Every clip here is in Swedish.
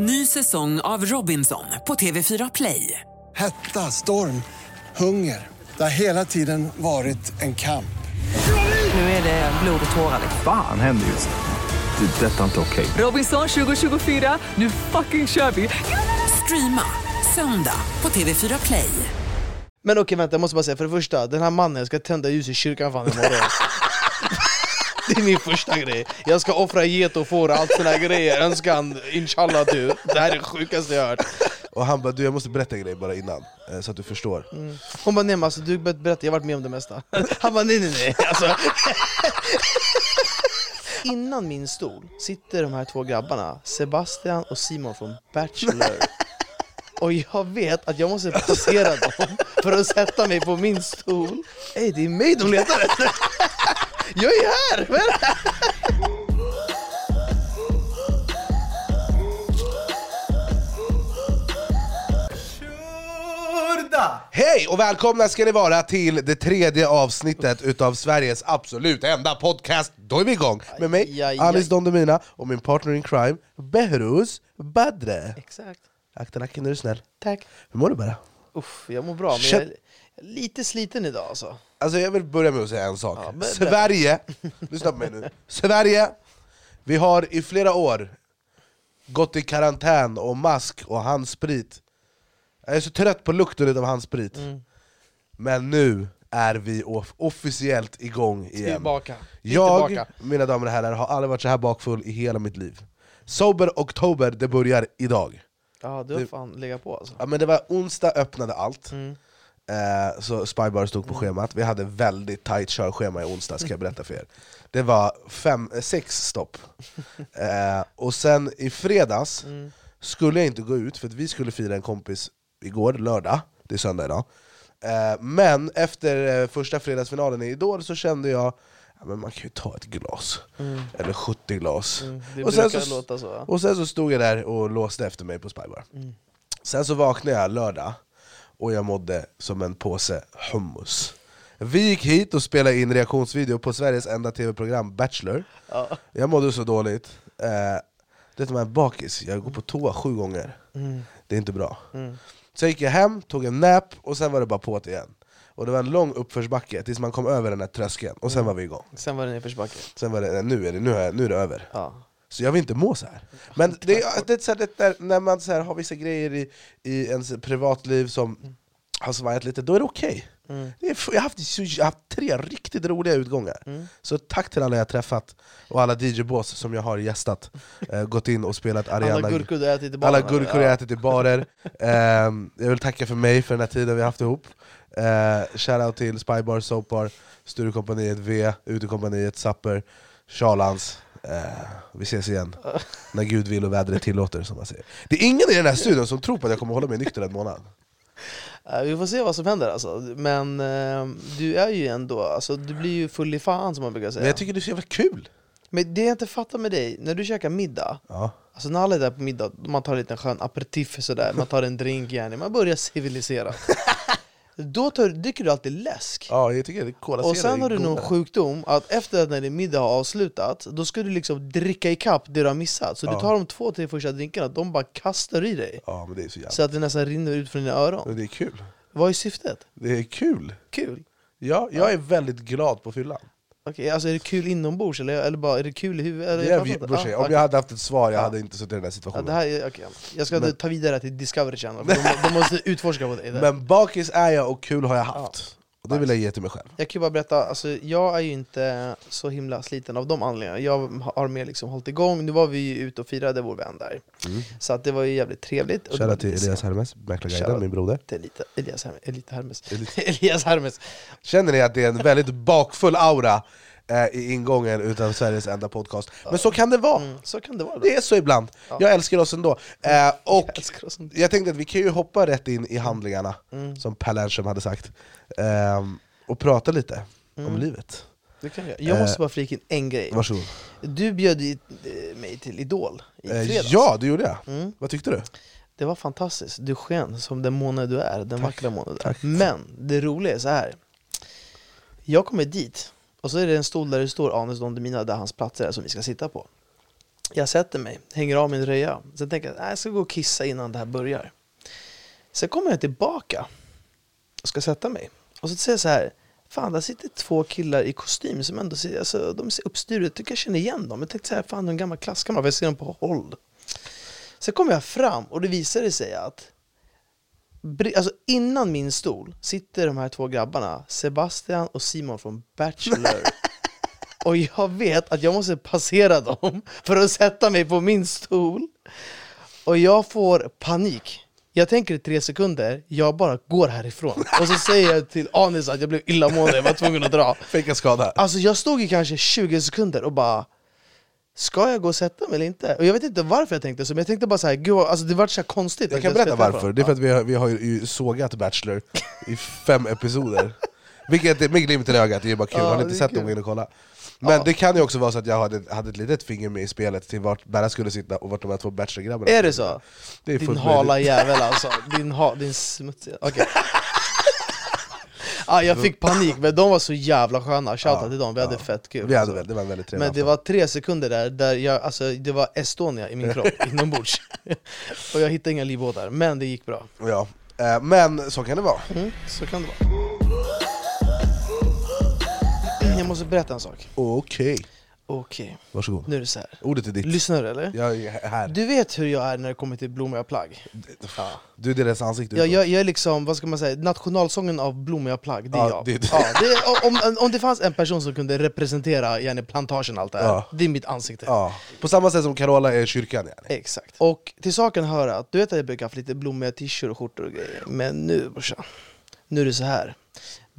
Ny säsong av Robinson på TV4 Play. Hetta, storm, hunger. Det har hela tiden varit en kamp. Nu är det blod och tårar. Fan händer just nu. Det. är Detta är inte okej. Robinson 2024, nu fucking kör vi! Streama söndag på TV4 Play. Men okej vänta, jag måste bara säga, för det första, den här mannen ska tända ljus i kyrkan fan imorgon Det är min första grej, jag ska offra get och får allt såna här grejer, önskan, inshallah du. Det här är det sjukaste jag hört. Och han bara du jag måste berätta en grej bara innan, eh, så att du förstår. Hon bara nej men alltså, du behöver berätta, jag har varit med om det mesta. Han bara nej nej nej alltså. Innan min stol sitter de här två grabbarna, Sebastian och Simon från Bachelor. Och jag vet att jag måste passera dem för att sätta mig på min stol. Ey det är mig de letar efter! Jag är här! Vad är det här? Hej och välkomna ska ni vara till det tredje avsnittet utav Sveriges absolut enda podcast Då är vi igång! Med mig, Aj, aj, Alice aj. Don Demina och min partner in crime, Behruz Badre Exakt, Akta nacken är du snäll tack Hur mår du bara? Uff, jag mår bra men jag lite sliten idag alltså. Alltså jag vill börja med att säga en sak. Ja, men- Sverige, lyssna på mig nu. Sverige, vi har i flera år gått i karantän och mask och handsprit. Jag är så trött på lukten av handsprit. Mm. Men nu är vi off- officiellt igång igen. Tillbaka, Jag, tillbaka. mina damer och herrar, har aldrig varit så här bakfull i hela mitt liv. Sober Oktober, det börjar idag. Ja du har fan legat på alltså. Ja, men det var onsdag öppnade allt, Mm. Eh, så Spybar stod på schemat. Vi hade väldigt tight körschema i onsdag ska jag berätta för er. Det var fem, eh, sex stopp. Eh, och sen i fredags Mm. skulle jag inte gå ut, för att vi skulle fira en kompis igår, lördag, det är söndag idag. Eh, men efter eh, första fredagsfinalen i Idol så kände jag Ja, men man kan ju ta ett glas, eller 70 glas. Mm, och, sen så, så, och sen så stod jag där och låste efter mig på Spybar. Mm. Sen så vaknade jag lördag, och jag mådde som en påse hummus. Vi gick hit och spelade in reaktionsvideo på Sveriges enda tv-program Bachelor. Ja. Jag mådde så dåligt. Eh, det är de här bakis, jag går på toa sju gånger. Mm. Det är inte bra. Mm. Sen gick jag hem, tog en nap, och sen var det bara på det igen. Och det var en lång uppförsbacke tills man kom över den här tröskeln, och sen var vi igång. Sen var det nedförsbacke Sen var det, nu är det, nu är, nu är det över. ja. Så jag vill inte må så här. Men det, det så här, det där, när man så här, har vissa grejer i, i ens privatliv som har svajat lite, då är det okej. Mm. Är f- Jag, har haft jag har haft tre riktigt roliga utgångar. Mm. Så tack till alla jag träffat, och alla DJ-bås som jag har gästat. Eh, gått in och spelat Ariana Alla gurkor du ätit i alla baren, gurkor jag ätit i barer. Ehm, jag vill tacka för mig för den här tiden vi har haft ihop. Uh, Shoutout till Spybar, Soapbar, Sturekompaniet V, Utekompaniet, Sapper, Charlans. Eh, vi ses igen, när Gud vill och vädret tillåter som man säger. Det är ingen i den här studion som tror på att jag kommer hålla mig nykter en månad. Ja, Vi får se vad som händer alltså, men eh, du är ju ändå, alltså, du blir ju full i fan som man brukar säga Men jag tycker det är så jävla kul! Men det jag inte fattar med dig, när du käkar middag, Ja. alltså när alla är där på middag, man tar en liten skön aperitif sådär, man tar en drink gärna, man börjar civilisera Då tar, dricker du alltid läsk Ja, jag tycker det Cola och sen har du någon sjukdom att efter att när din middag har avslutat, då ska du liksom dricka ikapp det du har missat Så du Ja. tar de två, tre första drinkarna, de bara kastar i dig Ja, men det är så jävla... Så att det nästan rinner ut från dina öron Men det är kul. Vad är syftet? Det är kul! Kul? Ja, jag är väldigt glad på fyllan. Okej, alltså är det kul inombords eller, eller bara är det kul i huvudet? Eller, Det är, brorsan, Ah, om okej. jag hade haft ett svar, jag Ja. hade inte suttit i den här Ja, situationen. det här är, okay. Jag ska Men- ta vidare till Discovery Channel, de, de måste utforska på där. Men bakis är jag och kul har jag haft. Och det vill jag ge till mig själv. Jag kan ju bara berätta, alltså, jag är ju inte så himla sliten av de anledningarna Jag har mer liksom hållit igång, nu var vi ju ute och firade vår vän där Så att det var ju jävligt trevligt Shoutout till Elias Hermes, Mäklarguiden, min broder. Är lite, Elias Hermes, Elite Hermes. Elite. Elias Hermes Känner ni att det är en väldigt bakfull aura i ingången utav Sveriges enda podcast? Men så kan det vara! mm, Så kan det vara då. Det är så ibland. Ja. Jag älskar oss ändå. Eh, och Jag oss ändå. jag tänkte att vi kan ju hoppa rätt in i handlingarna, Mm. som Per Lernström hade sagt. Ehm, och prata lite om Mm. livet. Det kan jag. jag måste Eh, bara flika in en grej Varsågod. Du bjöd eh, mig till Idol i Eh, fredags ja, det gjorde jag. Mm. Vad tyckte du? Det var fantastiskt, du sken som den måne du är, den Tack. vackra måne du är Tack. Men det roliga är så här. Jag kommer dit, och så är det en stol där det står Anis Don Demina, där hans platser är som vi ska sitta på Jag sätter mig, hänger av min tröja. Sen tänker jag att jag ska gå och kissa innan det här börjar. Sen kommer jag tillbaka och ska sätta mig. Och så säger jag så här, fan där sitter två killar i kostym som ändå ser, alltså, de ser uppstyrda ut. Jag tycker jag känner igen dem. Jag tänkte så här, fan de är en gammal klasskamrat, jag ser dem på håll. Sen kommer jag fram och det visade sig att Alltså innan min stol sitter de här två grabbarna, Sebastian och Simon från Bachelor. Och jag vet att jag måste passera dem för att sätta mig på min stol. Och jag får panik. Jag tänker i tre sekunder, jag bara går härifrån. Och så säger jag till Anis att jag blev illamående, jag var tvungen att dra. Fick en skada. Alltså jag stod i kanske 20 sekunder och bara Ska jag gå och sätta mig eller inte? Och jag vet inte varför jag tänkte så, men jag tänkte bara såhär, gud alltså det var så här konstigt Jag kan berätta varför, det är för att vi har, vi har ju sågat Bachelor i fem episoder. Vilket är med glimten i ögat, det är bara kul, Ja, har ni inte sett dem, gå in och kolla. Men det kan ju också vara så att jag hade, hade ett litet finger med i spelet till vart Berra skulle sitta och vart de här två Bachelor-grabbarna Är det så? Det är Din hala jävel alltså, din, ha, din smutsiga... Okej ah, Jag fick panik, men de var så jävla sköna, shoutout Ja, till dem, vi hade ja. fett kul. Vi hade, alltså. det var väldigt Men det var tre sekunder där, där jag, alltså, det var Estonia i min kropp inombords. Och jag hittade inga livbåtar, men det gick bra. Ja. Eh, Men så kan det vara. Mm, Så kan det vara. Jag måste berätta en sak. Okej, Okej, varsågod nu är det så här. Ordet är ditt, Lyssnar du eller? jag är här Du vet hur jag är när det kommer till blommiga plagg? Du är deras ansikte Jag, utåt. jag, jag är liksom, vad ska man säga, nationalsången av blommiga plagg, det är Ja, jag. det är du. Ja, det är, om, om det fanns en person som kunde representera gärna plantagen och allt det här, Ja. det är mitt ansikte. ja. På samma sätt som Carola är kyrkan yani. Exakt. Och till saken hör att, du vet att jag brukar ha haft lite blommiga t-shirts och skjortor och grejer, men nu brorsan, nu är det så här.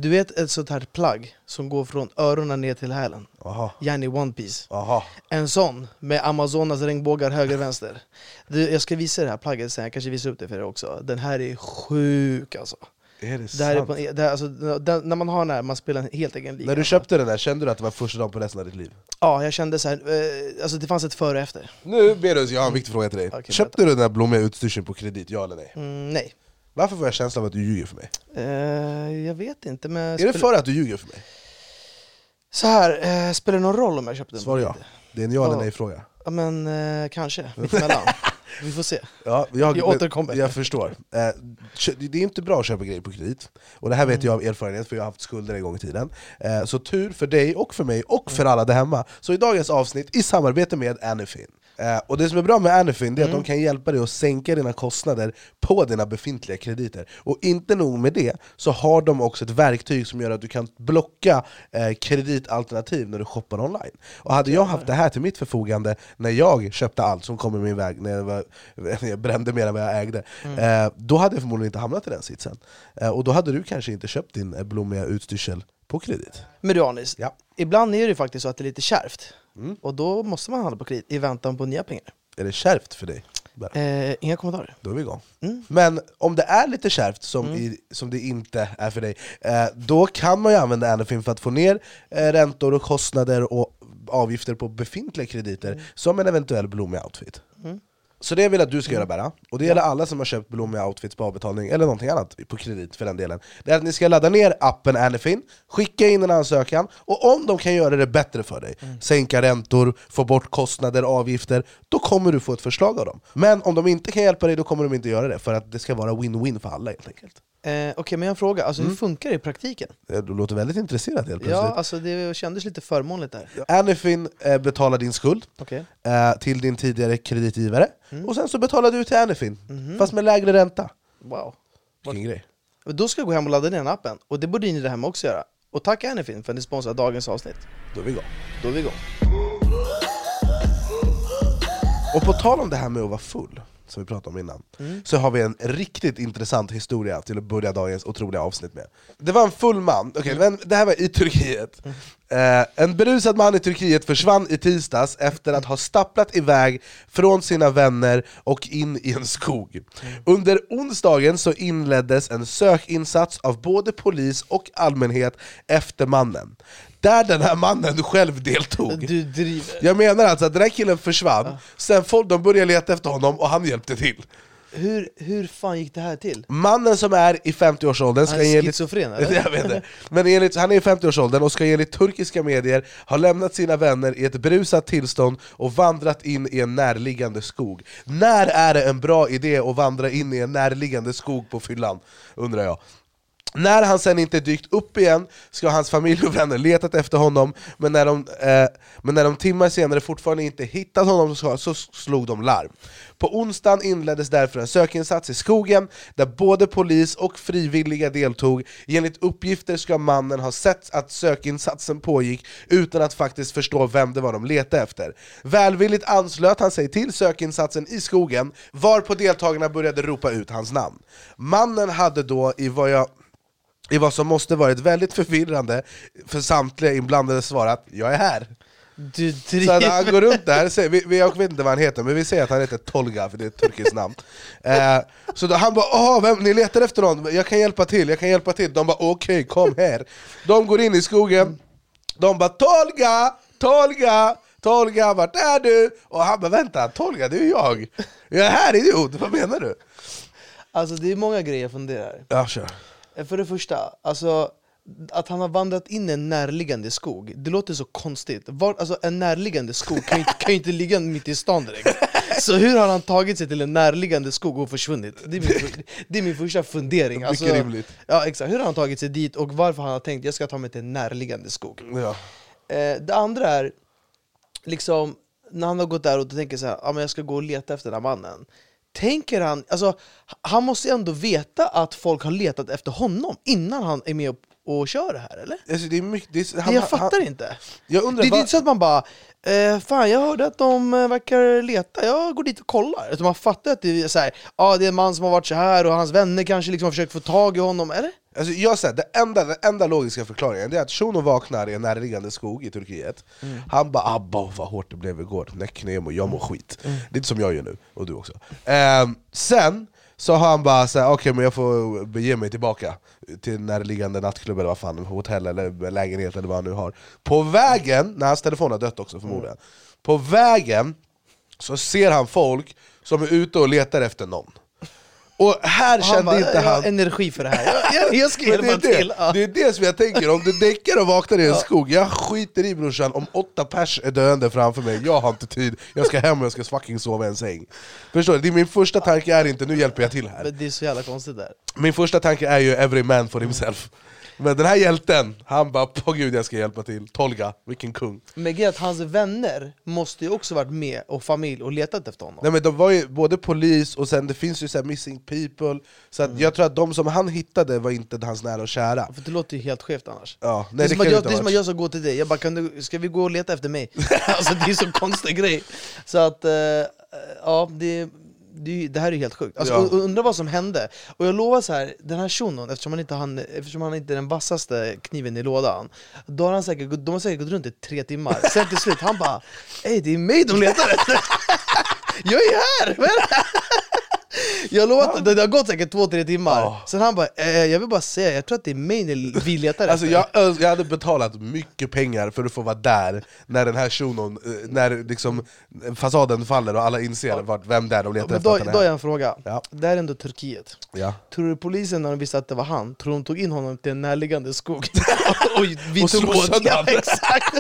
Du vet ett sånt här plagg som går från öronen ner till hälen, Aha, gärna i one piece. aha En sån med Amazonas regnbågar höger och vänster. Du, jag ska visa det här plagget sen, jag kanske visar upp det för er också. Den här är sjuk alltså. Är det Det här är på, det här, alltså, den, när man har den här, man spelar en helt egen liga. När du köpte den där, kände du att det var första dagen på resten av ditt liv? Ja, jag kände så här, eh, alltså det fanns ett före och efter. Nu Berus, jag har en viktig fråga till dig. Okej, Köpte du den där blommiga utstyrseln på kredit, ja eller nej? Mm, nej. Varför får jag känslan av att du ljuger för mig? Eh, jag vet inte, men... Är det för att du ljuger för mig? Så här, eh, spelar det någon roll om jag köpte den? Svar ja. Det är en ja eller Ja. nej fråga. Ja men eh, kanske, mittemellan. Vi får se. Ja, jag, Jag återkommer. Jag förstår. Eh, det är inte bra att köpa grejer på kredit, och det här Mm. vet jag av erfarenhet för jag har haft skulder en gång i tiden. Eh, så tur för dig och för mig och för alla där hemma, så i dagens avsnitt i samarbete med Anyfin. Eh, och det som är bra med Anyfin är att Mm. de kan hjälpa dig att sänka dina kostnader på dina befintliga krediter. Och inte nog med det, så har de också ett verktyg som gör att du kan blocka eh, kreditalternativ när du shoppar online. Och hade jag haft det här till mitt förfogande när jag köpte allt som kom i min väg, när jag, var, när jag brände mer än vad jag ägde, eh, då hade jag förmodligen inte hamnat i den sitsen. Eh, och då hade du kanske inte köpt din eh, blommiga utstyrsel på kredit. Men du Anis, Ja. ibland är det ju faktiskt så att det är lite kärvt. Mm. Och då måste man handla på kredit i väntan på nya pengar. Är det kärvt för dig? Eh, inga kommentarer. Då är vi igång. Mm. Men om det är lite kärvt, som, i, som det inte är för dig, eh, då kan man ju använda Anyfin för att få ner eh, räntor och kostnader och avgifter på befintliga krediter, som en eventuell blommig outfit. Mm. Så det vill jag att du ska göra Berra, och det gäller alla som har köpt blommiga outfits på avbetalning, eller någonting annat på kredit för den delen. Det är att ni ska ladda ner appen Anyfin, skicka in en ansökan, och om de kan göra det bättre för dig, sänka räntor, få bort kostnader, avgifter, då kommer du få ett förslag av dem. Men om de inte kan hjälpa dig, då kommer de inte göra det, för att det ska vara win-win för alla helt enkelt. Eh, Okej, men jag har en fråga. Alltså, Mm. hur funkar det i praktiken? Du låter väldigt intresserad helt Ja, plötsligt. alltså det kändes lite förmånligt där. Anyfin eh, betalar din skuld Okej. eh, till din tidigare kreditgivare, Mm. och sen så betalar du till Anyfin, Mhm. fast med lägre ränta. Wow. Vilken grej. Då ska jag gå hem och ladda ner den appen, och det borde ni där hemma också göra. Och tack Anyfin för att ni sponsrar dagens avsnitt. Då är vi igång. Då är vi igång. Och på tal om det här med att vara full, som vi pratade om innan, Mm. så har vi en riktigt intressant historia till att börja dagens otroliga avsnitt med. Det var en full man, okej, Mm. men det här var i Turkiet. Eh, en berusad man i Turkiet försvann i tisdags efter att ha stapplat iväg från sina vänner och in i en skog. Mm. Under onsdagen så inleddes en sökinsats av både polis och allmänhet efter mannen, där den här mannen själv deltog. Du driver. Jag menar alltså att den här killen försvann, sen folk de började leta efter honom och han hjälpte till. hur, hur fan gick det här till? Mannen som är i 50-årsåldern ska Han är enligt schizofren eller? Jag vet inte. Men enligt, han är i 50-årsåldern och ska enligt turkiska medier ha lämnat sina vänner i ett berusat tillstånd och vandrat in i en närliggande skog. När är det en bra idé att vandra in i en närliggande skog på fyllan? Undrar jag. När han sen inte dykt upp igen ska hans familj och vänner letat efter honom men när de, eh, men när de timmar senare fortfarande inte hittat honom så, så slog de larm. På onsdagen inleddes därför en sökinsats i skogen där både polis och frivilliga deltog. Enligt uppgifter ska mannen ha sett att sökinsatsen pågick utan att faktiskt förstå vem det var de letade efter. Välvilligt anslöt han sig till sökinsatsen i skogen varpå deltagarna började ropa ut hans namn. Mannen hade då, i vad jag i vad som måste varit väldigt förvirrande för samtliga inblandade svarat 'Jag är här' Du Så att han går runt där, säger- vi, vi, jag vet inte vad han heter, men vi säger att han heter Tolga, för det är ett turkiskt namn. Eh, Så då, han bara Åh, vem, ni letar efter någon, jag kan hjälpa till, jag kan hjälpa till. De bara okej, kom här. De går in i skogen, de bara Tolga, Tolga, Tolga, vart är du? Och han bara vänta, Tolga det är jag. Jag är här idiot, vad menar du? Alltså det är många grejer jag funderar. Ja, kör. Eh, För det första, alltså att han har vandrat in i en närliggande skog, det låter så konstigt. Var, alltså, en närliggande skog kan ju, inte- kan ju inte ligga mitt i stan direkt. Så hur har han tagit sig till en närliggande skog och försvunnit? Det är min, det är min första fundering. Alltså, Mycket rimligt. Ja, exakt. Hur har han tagit sig dit och varför han har tänkt jag ska ta mig till en närliggande skog? ja. Eh, det andra är, liksom, när han har gått där och tänker så här, ah, men jag ska gå och leta efter den här mannen. Tänker han, alltså, han måste ju ändå veta att folk har letat efter honom innan han är med och, och kör det här, eller? Alltså, det är mycket, det är, Det han, jag fattar han, inte. Jag Det, undrar, det är vad- inte så att man bara eh, Fan jag hörde att de eh, verkar leta, jag går dit och kollar. Utan man fattar att det är så här, ah, det är en man som har varit så här och hans vänner kanske liksom har försökt få tag i honom, eller? Alltså jag säger, det enda, den enda logiska förklaringen är att shunon vaknar i en närliggande skog i Turkiet. Han bara abba vad hårt det blev igår, näcknemo, jag mår skit. Lite som jag gör nu, och du också. Ehm, Sen så har han bara såhär, okej men jag får bege mig tillbaka till närliggande nattklubb eller vad fan, hotell eller lägenhet eller vad han nu har. På vägen, när hans telefon har dött också förmodligen På vägen så ser han folk som är ute och letar efter någon och här Och kände bara, inte jag har han energi för det här, jag, jag, jag ska det, hjälpa till. det, Ja. det är det som jag tänker, om du däckar och vaknar i en skog, jag skiter i brorsan om åtta pers är döende framför mig, jag har inte tid, jag ska hem och jag ska fucking sova i en säng Förstår du? Det är min första tanke är inte nu hjälper jag till här Men det är så jävla konstigt där. Min första tanke är ju every man for himself Men den här hjälten, han bara på gud jag ska hjälpa till, Tolga, vilken kung Men grejen är att hans vänner måste ju också varit med, och familj, och letat efter honom. Nej men de var ju både polis och sen det finns ju så missing people Så att jag tror att de som han hittade var inte hans nära och kära För det låter ju helt skevt annars. Ja, det nej, är det som, kan att det jag, det är som att jag ska gå till dig, jag bara kan du, ska vi gå och leta efter mig? alltså det är så konstig grej. Så att, eh, ja det, det, det här är helt sjukt. Alltså, Ja. undra vad som hände. Och jag lovar så här, den här shunon, eftersom han inte, han, eftersom han inte är den vassaste kniven i lådan, då har han säkert, de har säkert gått runt i tre timmar. Sen till slut, han bara Ey det är mig de letar efter! jag är här! Vad är det här? Jag lovar det, har gått säkert två, tre timmar. Ja. Sen han bara, eh, jag vill bara säga, jag tror att det är mig vi letar Alltså efter. jag, öns- jag hade betalat mycket pengar för att få vara där när den här shunon, eh, när liksom fasaden faller och alla inser vart, vem det är de letar Men efter då, han då har jag en fråga. Ja. Det här är ändå Turkiet. Ja. Tror du polisen när de visste att det var han, tror de tog in honom till en närliggande skog? och Och slog sönder ja, han. exakt!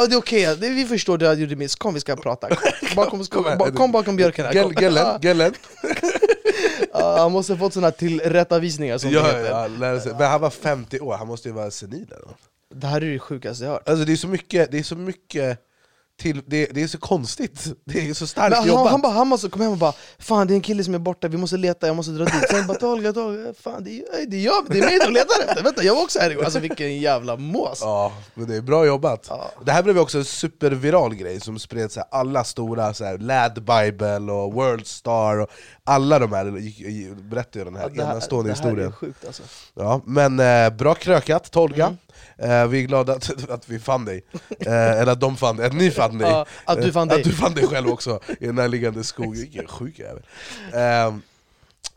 Ja, det är okej, det- vi förstår det du gjorde miss. Kom vi ska prata. Kom, bakom, Kom kom, kom bakom björken här. Kom. Gel- Gellen, gellen. Ja, han måste ha fått såna tillrättavisningar som det Ja, heter. ja. Men han var 50 år, han måste ju vara senil eller? Det här är det sjukaste jag hört. Alltså det är så mycket, det är så mycket till, det, det är så konstigt, det är så starkt han, jobbat. han, bara, han måste komma hem och bara Fan det är en kille som är borta, vi måste leta, jag måste dra dit. Sen bara Tolga, Tolga, fan det är, det är jag, det är mig de letar efter. Vänta jag var också här igår, alltså vilken jävla mås. Ja, men det är bra jobbat. Ja. Det här blev också en superviral grej som spred sig alla stora så här, Lad Bible och World Star och alla de här berättade ju den här Ja, enastående det här är historien. sjukt alltså. Ja, men eh, bra krökat Tolga, Mm. Eh, vi är glada att, att vi fann dig, eh, eller att de fann dig, att ni fann dig Ja, att du fann Eh, dig. Att du fann dig själv också i en närliggande skog, vilken sjuk jävel eh,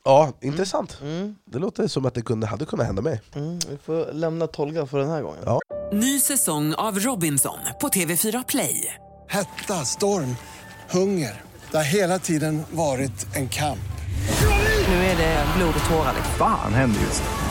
Ja, intressant. mm, Det låter som att det kunde, hade kunnat hända mig mm, Vi får lämna Tolga för den här gången Ja. Ny säsong av Robinson på TV4 Play. Hetta, storm, hunger. Det har hela tiden varit en kamp. Nu är det blod och tårar. liksom. Fan händer just nu.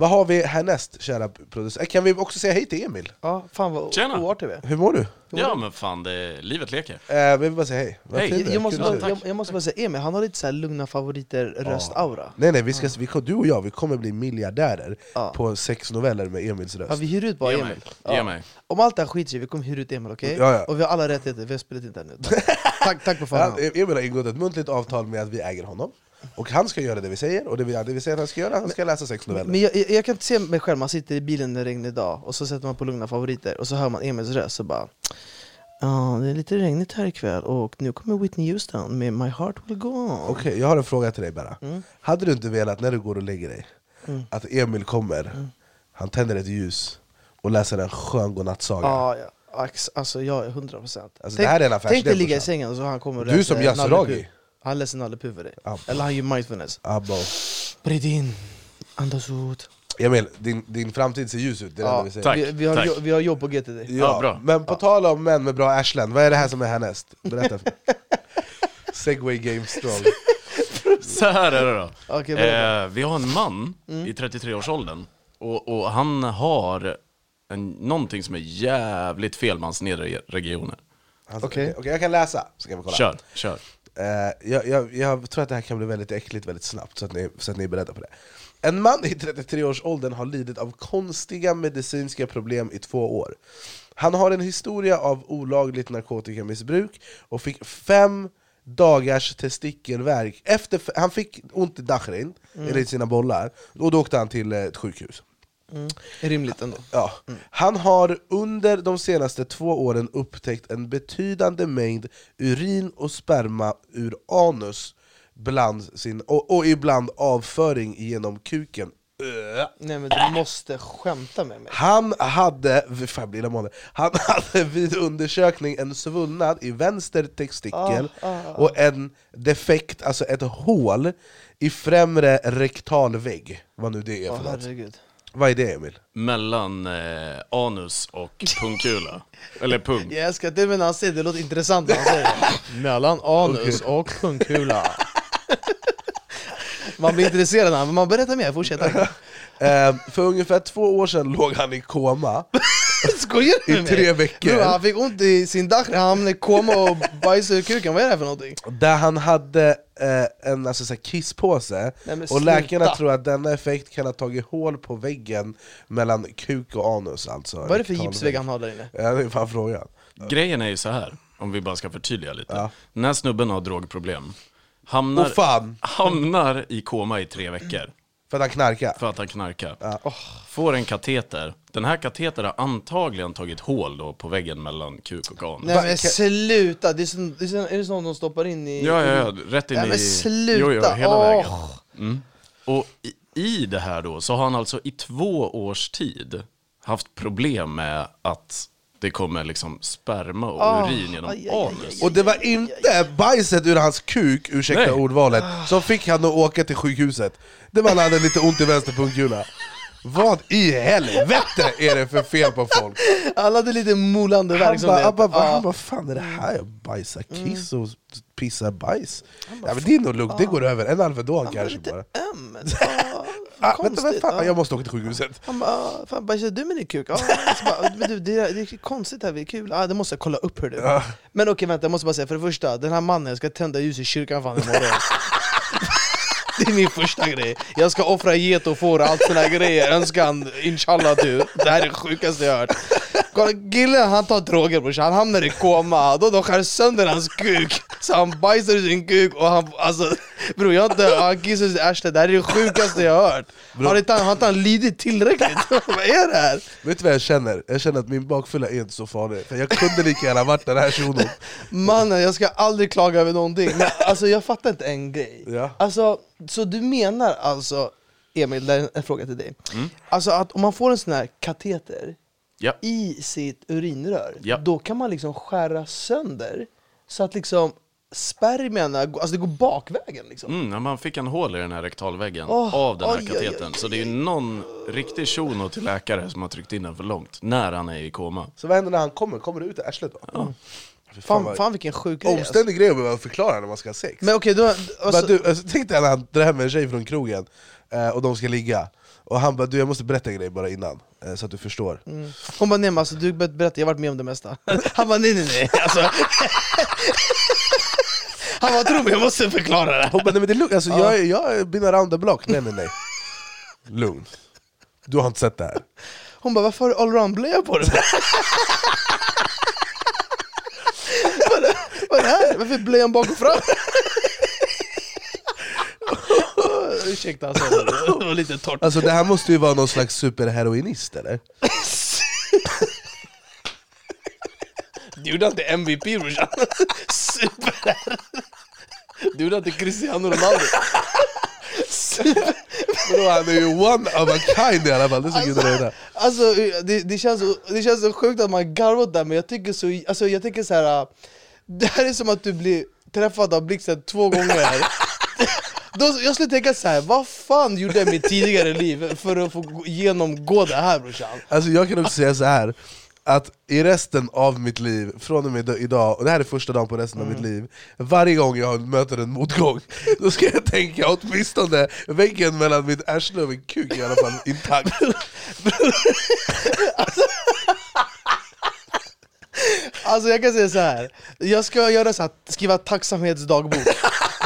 Vad har vi härnäst, kära producent? Kan vi också säga hej till Emil? Ja, fan vad Tjena. oartig vi är. Hur mår du? Ja men fan, det, livet leker. Eh, vi vill bara säga hej. Vad Hej. Jag, jag, måste Kul bara, att se dig. jag, jag måste bara säga, Emil han har lite så här lugna favoriter röstaura. Nej nej, vi ska, vi, du och jag vi kommer bli miljardärer Ja. på sex noveller med Emils röst. Ja, vi hyr ut bara Ge Emil. mig. Ja. Ge mig. Om allt det här skiter sig, vi kommer hyra ut Emil, okej? Ja, ja. Och vi har alla rättigheter, vi har spelat in det här nu. tack, tack på Ja, förhand. Emil har ingått ett muntligt avtal med att vi äger honom, och han ska göra det vi säger, och det vi, det vi säger att han ska göra, han ska läsa sex noveller. Men jag, jag, jag kan inte se mig själv, man sitter i bilen när det regnar idag, och så sätter man på lugna favoriter, och så hör man Emils röst och bara Ja, det är lite regnigt här ikväll, och nu kommer Whitney Houston med My Heart Will Go On. Okej, jag har en fråga till dig bara. Mm. Hade du inte velat, när du går och lägger dig, Mm. att Emil kommer, han tänder ett ljus och läser en skön godnattsaga? Ja, ja. Alltså jag är 100% procent. Alltså, det här är en tänk dig ligga i sängen och så han kommer och Du som Yasuragi. Han läser Nalle Puh för dig. Eller han gör mindfulness. Abbo. Bred in, andas ut. Emil, din, din framtid ser ljus ut, det är det enda vi säger. Tack. vi, vi, har, tack. jo, vi har jobb på GTD. Ja, Ja, bra. Men på tal om män med bra arslen, vad är det här som är härnäst? Berätta. Segway game strong. Så här är det då. Okej, berätta. Eh, vi har en man i 33-årsåldern, och, och han har en, någonting som är jävligt fel med hans nedre regioner. Alltså, Okej. Okej, jag kan läsa, så kan vi kolla. Kör, kör. Eh, jag, jag, jag tror att det här kan bli väldigt äckligt väldigt snabbt, så att ni, så att ni är beredda på det. En man i 33-årsåldern har lidit av konstiga medicinska problem i två år. Han har en historia av olagligt narkotikamissbruk och fick fem dagars testikelvärk. Efter, han fick ont i dachrin, eller i sina bollar, och då åkte han till eh, ett sjukhus. Rimligt ändå. Ja. Han har under de senaste två åren upptäckt en betydande mängd urin och sperma ur anus bland sin, och, och ibland avföring genom kuken. Nej men du måste skämta med mig. Han hade, fan blir illamående. Han hade vid undersökning en svullnad i vänster testikel och en defekt, alltså ett hål i främre rektalvägg. Vad nu det är för något. herregud. Vad är det Emil? Mellan eh, anus och pungkula. Eller pung. Jag älskar det när han säger det, låter intressant när han säger det. Mellan anus och pungkula. Man blir intresserad men man berättar mer, fortsätt. Eh, för ungefär två år sedan låg han i koma Skojar du i med mig? tre veckor. Bro, han fick ont i sin dach, han hamnade i koma och bajsade ur kuken, vad är det här för någonting? Där han hade eh, en alltså, så här, kisspåse, Nej, och läkarna tror att denna effekt kan ha tagit hål på väggen mellan kuk och anus alltså. Vad är det för gipsvägg han har där inne? Ja, det är fan frågan. Grejen är ju så här, om vi bara ska förtydliga lite. Ja. Den här snubben har drogproblem. Hamnar, fan! hamnar i koma i tre veckor. För att han knarkar. För att han knarkar. Åh, Får en kateter. Den här katetern har antagligen tagit hål då på väggen mellan kuk och anus. Nej men sluta, det är, sån, det är, sån, är det sånt de stoppar in i... Ja, ja, ja, rätt in Nej, i... men sluta! Jo, jo, hela Åh. vägen. Mm. Och i, i det här då, så har han alltså i två års tid haft problem med att det kommer liksom sperma och Åh, urin genom aj, aj, aj, anus. Och det var inte bajset ur hans kuk, ursäkta Nej. ordvalet, som fick han att åka till sjukhuset. Det var när han hade lite ont i vänster pungkula. Vad i helvete är det för fel på folk? Han hade lite molande verk som det han bara, Ja. han bara, fan är det här? Jag bajsar kiss och pissar bajs. Ja, men det är nog lugnt, det går över. En Alvedon kanske bara. öm. Ah, vänta, konstigt. vad fan? ja. Jag måste åka till sjukhuset. Han bara, "Ah, fan bajsar du med din kuk? Så bara, men du, det, är, det är konstigt här, det är kul. Ah, det måste jag kolla upp hur du. Men okej vänta, jag måste bara säga, för det första, den här mannen ska tända ljus i kyrkan fan imorgon. Det är min första grej. Jag ska offra get och får allt såna här grejer. Önskan, inshallah du. Det här är det sjukaste jag hört. Kolla killen han tar droger brorsan, han hamnar i koma, då de skär sönder hans kuk. Så han bajsar i sin kuk och han, alltså Bror jag inte, han kissar i sitt arsle, det här är det sjukaste jag har hört. Har inte han, har inte han lidit tillräckligt? vad är det här? Vet du vad jag känner? Jag känner att min bakfylla är inte så farlig, för jag kunde lika gärna varit den här shunon Mannen jag ska aldrig klaga över någonting, men alltså jag fattar inte en grej. Ja. Alltså, så du menar alltså, Emil, det är en fråga till dig. Alltså att om man får en sån här kateter Ja. i sitt urinrör, Ja. då kan man liksom skära sönder så att liksom spermierna, alltså det går bakvägen liksom. Mm, man fick en hål i den här rektalväggen Åh, av den här katetern. Så det är ju någon riktig shuno till läkare som har tryckt in den för långt, när han är i koma. Så vad händer när han kommer? Kommer det ut i arslet då? Ja. Fy Fan, vad- fan vilken sjuk grej alltså. Omständig grej att behöva förklara när man ska ha sex Men okej, då, alltså, Bara, du, alltså, tänk dig när han drar hem en tjej från krogen eh, och de ska ligga Och han bara du jag måste berätta en grej bara innan, eh, så att du förstår mm. hon bara nej men alltså, du ber- berätta, jag har varit med om det mesta Han bara nej nej nej, alltså. Han bara tro mig, jag måste förklara det Hon bara nej men det är lugnt, alltså, Ja. jag, jag är been around the block Nej nej nej Lugn Du har inte sett det här Hon bara varför har du allround-blöja på dig? vad, är, vad är det här? Varför är blöjan bak och fram? Ursäkta alltså, det var lite torrt. Alltså det här måste ju vara någon slags superheroinist eller? Du gjorde inte MVP brorsan. Super Du gjorde inte Cristiano Ronaldo. Vadå, han är ju one of a kind i alla fall, det är så det Alltså det, det, känns så, det känns så sjukt att man garvar åt det men jag tycker så, alltså jag tycker så här. äh, Det här är som att du blir träffad av blixten två gånger Då, Jag skulle tänka så här, vad fan gjorde jag i mitt tidigare liv för att få gå- genomgå det här brorsan? Alltså jag kan också säga så här att i resten av mitt liv, från och med idag, och det här är första dagen på resten av mitt Mm. liv Varje gång jag möter en motgång, då ska jag tänka åtminstone väggen mellan mitt arsle och min kuk i alla fall intakt Alltså jag kan säga så här. jag ska göra så här, skriva tacksamhetsdagbok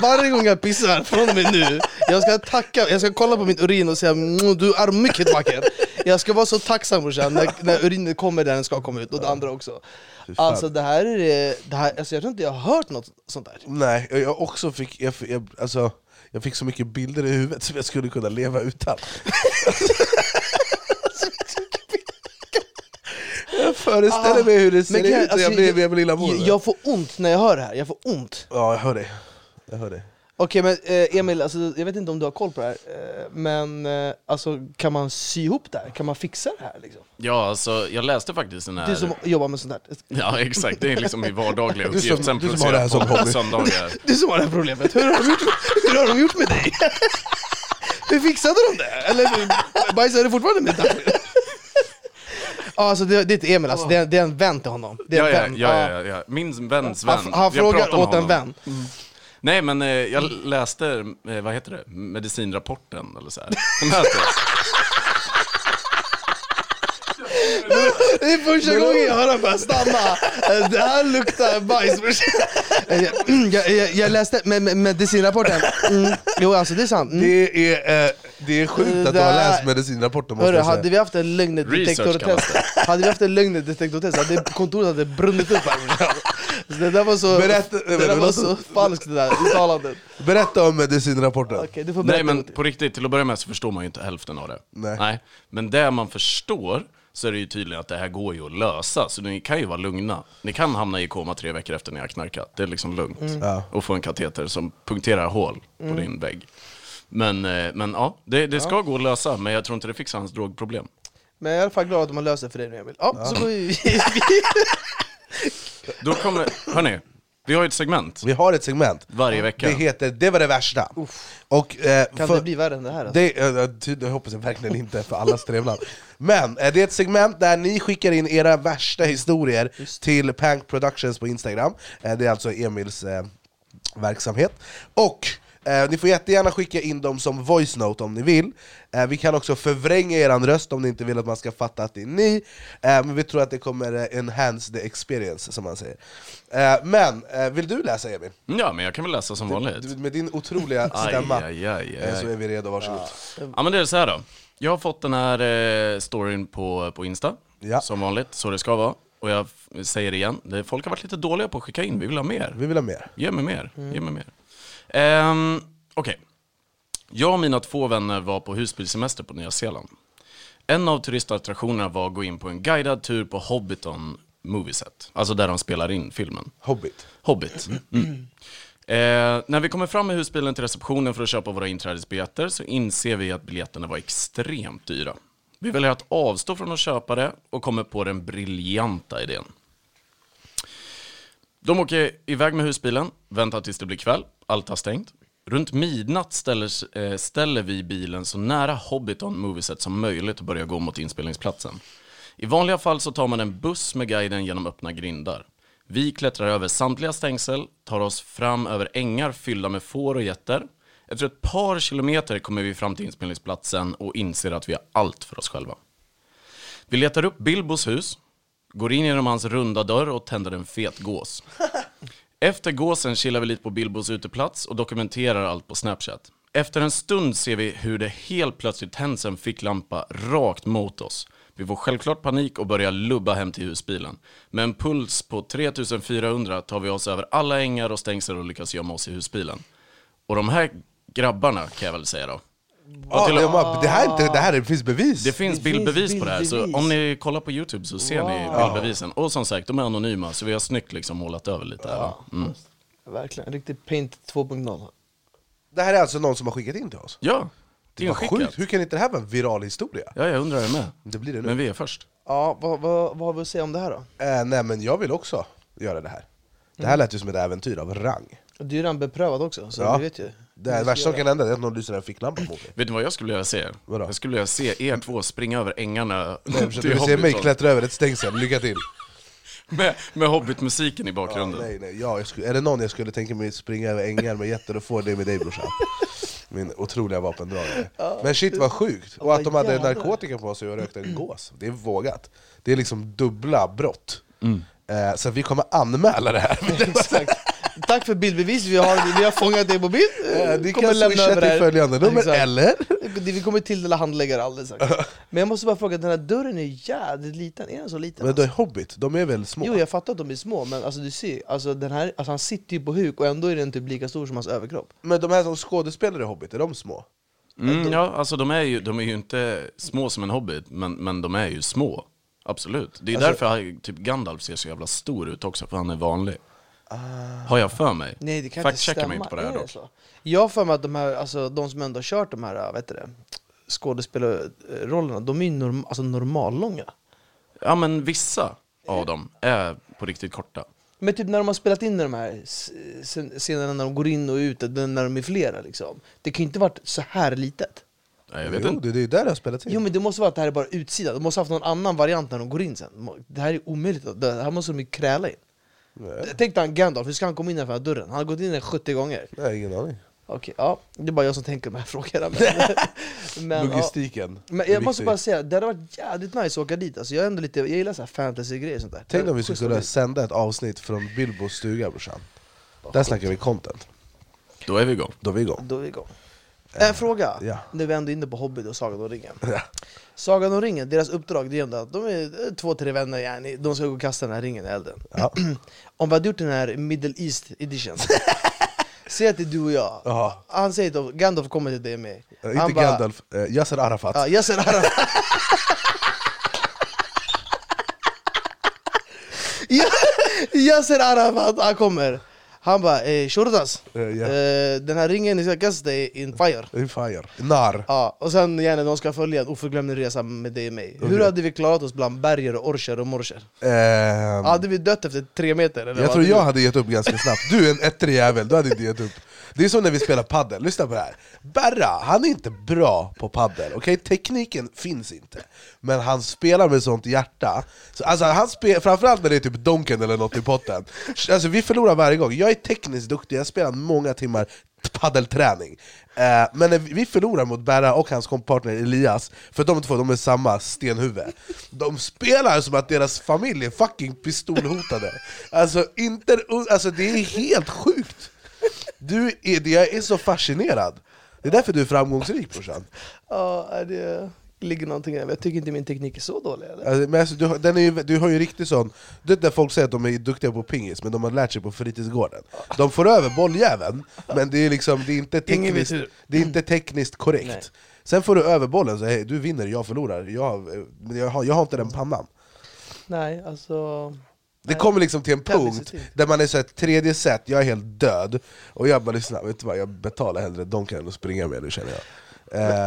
Varje gång jag pissar från med nu, jag ska tacka, jag ska kolla på min urin och säga "Mm, du är mycket vacker. Jag ska vara så tacksam brorsan när, när urinen kommer där den ska komma ut, och det andra också. Alltså det här är, det här, alltså jag tror inte jag har hört något sånt där. Nej, jag- jag också fick, jag, jag, alltså, jag fick så mycket bilder i huvudet som jag skulle kunna leva utan. Jag föreställer mig hur det ser ut när alltså, jag blir med min lilla mor jag, jag får ont när jag hör det här, jag får ont. Ja, jag hör dig. Jag hör dig. Okej men eh, Emil, alltså, jag vet inte om du har koll på det här, eh, men eh, alltså, kan man sy ihop det här? Kan man fixa det här? Liksom? Ja, alltså jag läste faktiskt den här... Du som jobbar med sånt här Ja exakt, det är liksom min vardagliga Du som- uppgift. Sen du som har det här producerar som på hobby. söndagar. Du som har det här problemet, hur har de gjort, hur har de gjort med dig? Hur fixade de det? Eller bajsar du fortfarande med damm? Ja, alltså det, det är inte Emil, alltså, det, är, det är en vän till honom det är Ja, en ja, vän. ja, ja, ja. Min väns vän. Han, han Jag frågar pratar med åt en honom. vän Nej men eh, jag läste, eh, vad heter det, medicinrapporten eller så här. Den här heter det. Är första gången jag hör honom bara stanna, det här luktar bajs jag, jag, jag läste med, med medicinrapporten, mm, jo alltså det är sant mm. Det är, eh, det är sjukt att du har läst medicinrapporten måste Hörru, jag hade säga. vi haft en Research kallas Hade vi haft en lögndetektortest hade kontoret hade brunnit upp här Det där var så, Berätta- det där var så falskt det där uttalandet Berätta om medicinrapporten. Okej, du får berätta Nej men på riktigt, till att börja med så förstår man ju inte hälften av det. Nej. Men det man förstår så är det ju tydligen att det här går ju att lösa, så ni kan ju vara lugna. Ni kan hamna i koma tre veckor efter ni har knarkat, det är liksom lugnt. Ja. Och få en kateter som punkterar hål på din vägg. Men, eh, men ja, det, det ska gå att lösa, men jag tror inte det fixar hans drogproblem. Men jag är i alla fall glad att de har löst det för dig nu Emil Ja, så går vi Då kommer, hörni, vi har ju ett segment Vi har ett segment, varje vecka. det heter Det var det värsta. Och, eh, Kan för- det bli värre än det här? Alltså? Det, eh, ty- det hoppas jag verkligen inte för allas trevnad. Men eh, det är ett segment där ni skickar in era värsta historier till Pank Productions på Instagram. Eh, Det är alltså Emils eh, verksamhet. Och eh, ni får jättegärna skicka in dem som voice note om ni vill. Eh, vi kan också förvränga er röst om ni inte vill att man ska fatta att det är ni. Eh, men vi tror att det kommer eh, enhance the experience, som man säger. Eh, men, eh, vill du läsa Emil? Ja, men jag kan väl läsa som vanligt. Du, med din otroliga Aj, stämma aj, aj, eh, så aj. är vi redo, varsågod. Ja men det är så här då. Jag har fått den här storyn på, på Insta Ja. som vanligt, så det ska vara. Och jag säger det igen, folk har varit lite dåliga på att skicka in, vi vill ha mer. Vi vill ha mer. Ge mig mer, ge mig mer. Ehm, Okej. Jag och mina två vänner var på husbilsemester på Nya Zeeland. En av turistattraktionerna var att gå in på en guidad tur på Hobbiton Movieset. Alltså där de spelar in filmen. Hobbit. Hobbit. Mm. Eh, när vi kommer fram med husbilen till receptionen för att köpa våra inträdesbiljetter så inser vi att biljetterna var extremt dyra. Vi väljer att avstå från att köpa det och kommer på den briljanta idén. De åker iväg med husbilen, väntar tills det blir kväll, allt har stängt. Runt midnatt ställer, eh, ställer vi bilen så nära Hobbiton Movieset som möjligt och börjar gå mot inspelningsplatsen. I vanliga fall så tar man en buss med guiden genom öppna grindar. Vi klättrar över samtliga stängsel, tar oss fram över ängar fyllda med får och getter. Efter ett par kilometer kommer vi fram till inspelningsplatsen och inser att vi har allt för oss själva. Vi letar upp Bilbos hus, går in genom hans runda dörr och tänder en fet gås. Efter gåsen chillar vi lite på Bilbos uteplats och dokumenterar allt på Snapchat. Efter en stund ser vi hur det helt plötsligt tänds en ficklampa rakt mot oss. Vi får självklart panik och börjar lubba hem till husbilen. Med en puls på 3400 tar vi oss över alla ängar och stängsel och lyckas gömma oss i husbilen. Och de här grabbarna kan jag väl säga då. Ja, till- det, det, här, är inte- det här det finns bevis. Det finns Det bildbevis finns på det här, så om ni kollar på Youtube så ser ni Wow. bildbevisen. Och som sagt, de är anonyma, så vi har snyggt liksom målat över lite här. Mm. Verkligen, riktigt paint 2.0. Det här är alltså någon som har skickat in till oss? Ja, Det var sjukt, hur kan inte det här vara en viral historia? Ja, jag undrar det med. Det blir det nu. Men vi är först. Ja, vad, vad, vad har vi att säga om det här då? Eh, nej men jag vill också göra det här. Det här lät ju som ett äventyr av rang. Du är redan beprövad också, så Ja. du vet ju. Det värsta som kan hända är att någon lyser en ficklampa mot mig. Vet ni vad jag skulle vilja se? Vadå? Jag skulle vilja se er två springa över ängarna Nej, du vill se mig klättra över ett stängsel, lycka till! med, med Hobbit-musiken i Ja, bakgrunden. nej, nej. Ja, jag skulle, är det någon jag skulle tänka mig springa över ängar med jätter och få det med dig brorsan. Min otroliga vapendragare. Men shit vad sjukt! Och att de hade narkotika på sig och rökte en gås. Det är vågat. Det är liksom dubbla brott. Eh, så vi kommer anmäla det här. Exakt. Tack för bildbevis, vi har, vi har fångat dig på bild. Eh, Ni Kommer kan lämna swisha över det till följande nummer, Exakt. eller? Vi kommer tilldela handläggare alldeles strax. Men jag måste bara fråga, den här dörren är jävligt liten, är den så liten? Men det är Hobbit, de är väl små? Jo jag fattar att de är små, men alltså du ser, alltså, den här, alltså, han sitter ju på huk och ändå är den typ lika stor som hans överkropp Men de här som skådespelar i Hobbit, är de små? Mm, ja, alltså de är, ju, de är ju inte små som en Hobbit, men, men de är ju små. Absolut. Det är Alltså- därför typ Gandalf ser så jävla stor ut också, för han är vanlig. Har jag för mig? Nej det kan Fact inte stämma, mig inte på det här är dock. så? Jag har för mig att de här, alltså de som ändå har kört de här, vet du det, skådespelarrollerna, de är ju norm, alltså normallånga Ja men vissa av dem är på riktigt korta. Men typ när de har spelat in de här scen- scenerna när de går in och ut, när de är flera liksom Det kan ju inte varit så här litet Nej, jag vet jo, inte. det, det är där det har spelats in. Jo men det måste vara att det här är bara utsidan, de måste ha haft någon annan variant när de går in sen Det här är omöjligt, det här måste de ju kräla in Tänk dig han Gandalf, hur ska han komma in för den här dörren? Han har gått in där 70 gånger Nej, ingen aning. Okej, ja, det är bara jag som tänker de här frågorna men, men, ja. Logistiken. men är jag måste bara säga, det hade varit jävligt nice att åka dit alltså, jag, är ändå lite, jag gillar så här fantasy-grejer och sånt där Tänk om vi skulle kunna sända ett avsnitt från Bilbos stuga brorsan. Där snackar vi content. Då är vi igång. Då är vi igång. Då är vi igång En fråga, ja. nu är vi ändå inne på Hobbit och Sagan om ringen Ja. Sagan om ringen, deras uppdrag det är att de är eh, två, tre vänner, yani, de ska gå och kasta den här ringen i elden Ja. Om vi hade gjort den här Middle East edition Säg att det är du och jag, Jaha. han säger att Gandalf kommer till dig med Eh, Han Inte bara- Gandalf, eh, Yasser Arafat. Ja, Yasser Arafat Yasser Arafat, han kommer Han bara eh, Shortas, Eh, eh, den här ringen ni ska kasta är in fire In fire. Nar. Ja, och sen gärna de ska följa en oförglömlig resa med dig och mig Hur Okej. hade vi klarat oss bland berger och orcher och morser? Ehm, Hade vi dött efter tre meter? Eller jag vad tror jag hade gett upp ganska snabbt. Du är en ettrig jävel, du hade inte gett upp. Det är som när vi spelar paddel. lyssna på det här. Berra, han är inte bra på paddel. okej? Tekniken finns inte. Men han spelar med sånt hjärta. Så, alltså, han spel, framförallt när det är typ Donken eller något i potten. Alltså, vi förlorar varje gång. Jag är tekniskt duktig, jag har spelat många timmar paddelträning. Eh, men när vi vi förlorar mot Berra och hans kompartner Elias, för de två de är samma stenhuvud. De spelar som att deras familj är fucking pistolhotade. Alltså, inte, alltså det är helt sjukt! Du är, jag är så fascinerad. Det är därför du är framgångsrik brorsan. Ja, det... ligger någonting där. Jag tycker inte min teknik är så dålig eller? Alltså, men alltså, du, har- den är ju, du har ju riktigt sån, du vet när folk säger att de är duktiga på pingis, men de har lärt sig på fritidsgården De får över bolljäveln, men det är, liksom, det är, inte, tekniskt, det är inte tekniskt korrekt Nej. Sen får du över bollen, så hey, du vinner, jag förlorar, jag, jag, har, jag har inte den pannan Nej, alltså... Det kommer liksom till en punkt där man är så här, tredje set, jag är helt död. Och jag bara lyssna, vet du vad, jag betalar hellre Donken och springer med nu känner jag.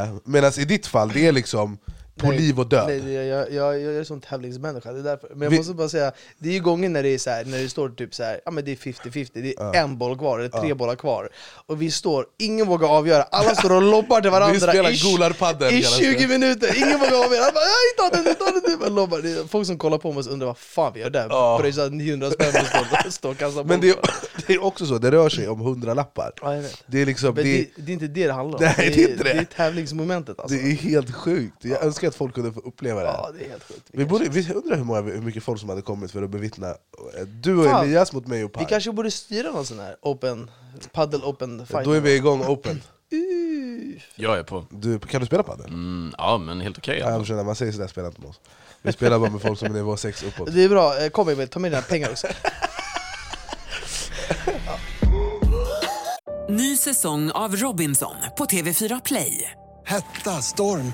Eh, Medan i ditt fall, det är liksom på Nej, liv och död Nej, jag, jag, jag är sån tävlingsmänniska, det är därför. Men jag Vi- måste bara säga, det är ju gånger när det är så här, när det står typ så här, ja men det är 50-50, det är Ja. en boll kvar, eller tre Ja. bollar kvar Och vi står, ingen vågar avgöra, alla står och lobbar till varandra Vi spelar i, i kallas 20 det. minuter, ingen vågar avgöra, jag bara, "Nej, ta den, ta den! Men lobbar. Det är folk som kollar på och undrar vad fan vi gör där, Ja. pröjsar 900 spänn för att stå- stå och kasta boll Men det är, det är också så, det rör sig om hundralappar Ja, jag vet. Det är liksom, det, det, det är inte det det handlar om, Nej, det är inte det. det är tävlingsmomentet alltså det är helt sjukt, jag önskar att folk kunde få uppleva det Ja, det är helt sjukt. Vi, borde, vi undrar hur, många, hur mycket folk som hade kommit för att bevittna eh, Du och Fan. Elias mot mig och Vi Per. kanske borde styra någon sån här open, paddle open fight Då är vi igång open. Jag är på. du, Kan du spela padel? Mm, ja, men helt okej. Ja, jag förstår, när man säger sådär, spela inte med oss. Vi spelar bara med folk som är nivå 6 uppåt. Det är bra, Eh, kom Emil, ta med dina pengar också. Ny säsong av Robinson på TV4 Play. Hetta, storm,